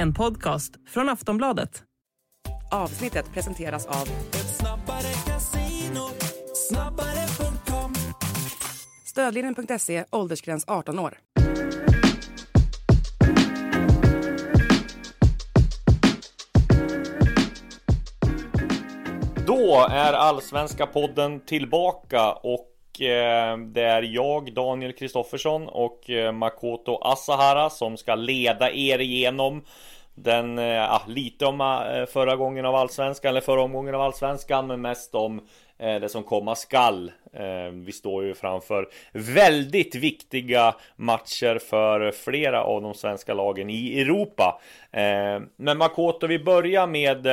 En podcast från Aftonbladet. Avsnittet presenteras av Stödlinjen.se, åldersgräns 18 år. Då är Allsvenska podden tillbaka och Eh, det är jag, Daniel Kristoffersson och eh, Makoto Asahara som ska leda er igenom den, ja, lite om förra gången av Allsvenskan eller förra omgången av Allsvenskan men mest om det som komma skall. Vi står ju framför väldigt viktiga matcher för flera av de svenska lagen i Europa. Men Makoto, vi börjar med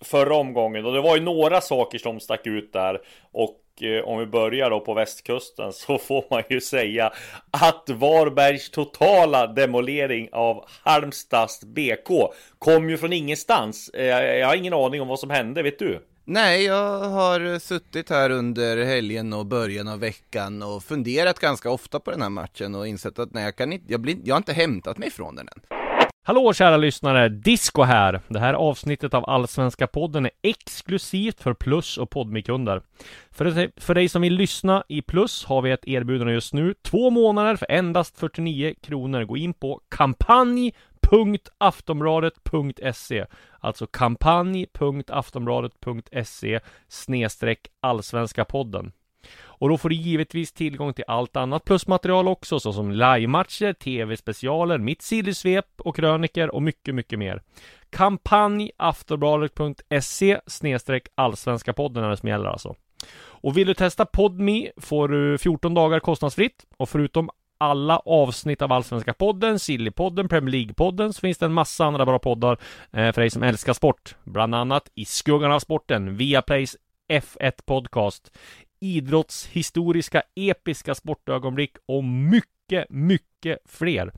förra omgången och det var ju några saker som stack ut där och Eh, om vi börjar då på västkusten så får man ju säga att Varbergs totala demolering av Halmstads BK kom ju från ingenstans. Eh, jag har ingen aning om vad som hände, vet du? Nej, jag har suttit här under helgen och början av veckan och funderat ganska ofta på den här matchen och insett att nej, jag, kan inte, jag, blir, jag har inte hämtat mig från den än. Hallå kära lyssnare! Disco här! Det här avsnittet av Allsvenska podden är exklusivt för Plus och Podmikunder. För, för dig som vill lyssna i Plus har vi ett erbjudande just nu. Två månader för endast 49 kronor. Gå in på kampanj.aftonbladet.se Alltså kampanj.aftonbladet.se snedstreck Allsvenska podden. Och då får du givetvis tillgång till allt annat plusmaterial också, såsom livematcher, tv-specialer, mitt sillysvep och kröniker och mycket, mycket mer. Kampanj aftonbladet.se snedstreck allsvenska podden är det som gäller alltså. Och vill du testa Podme får du 14 dagar kostnadsfritt och förutom alla avsnitt av Allsvenska podden, Sillypodden, Premier League-podden så finns det en massa andra bra poddar eh, för dig som älskar sport. Bland annat I skuggan av sporten, Viaplays F1 Podcast, idrottshistoriska episka sportögonblick och mycket, mycket fler.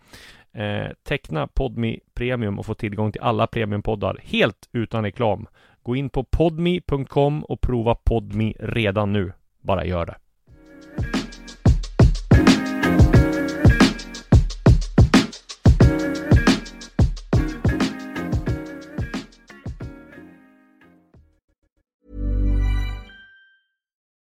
Eh, teckna Podmi Premium och få tillgång till alla premiumpoddar helt utan reklam. Gå in på podmi.com och prova Podmi redan nu. Bara gör det.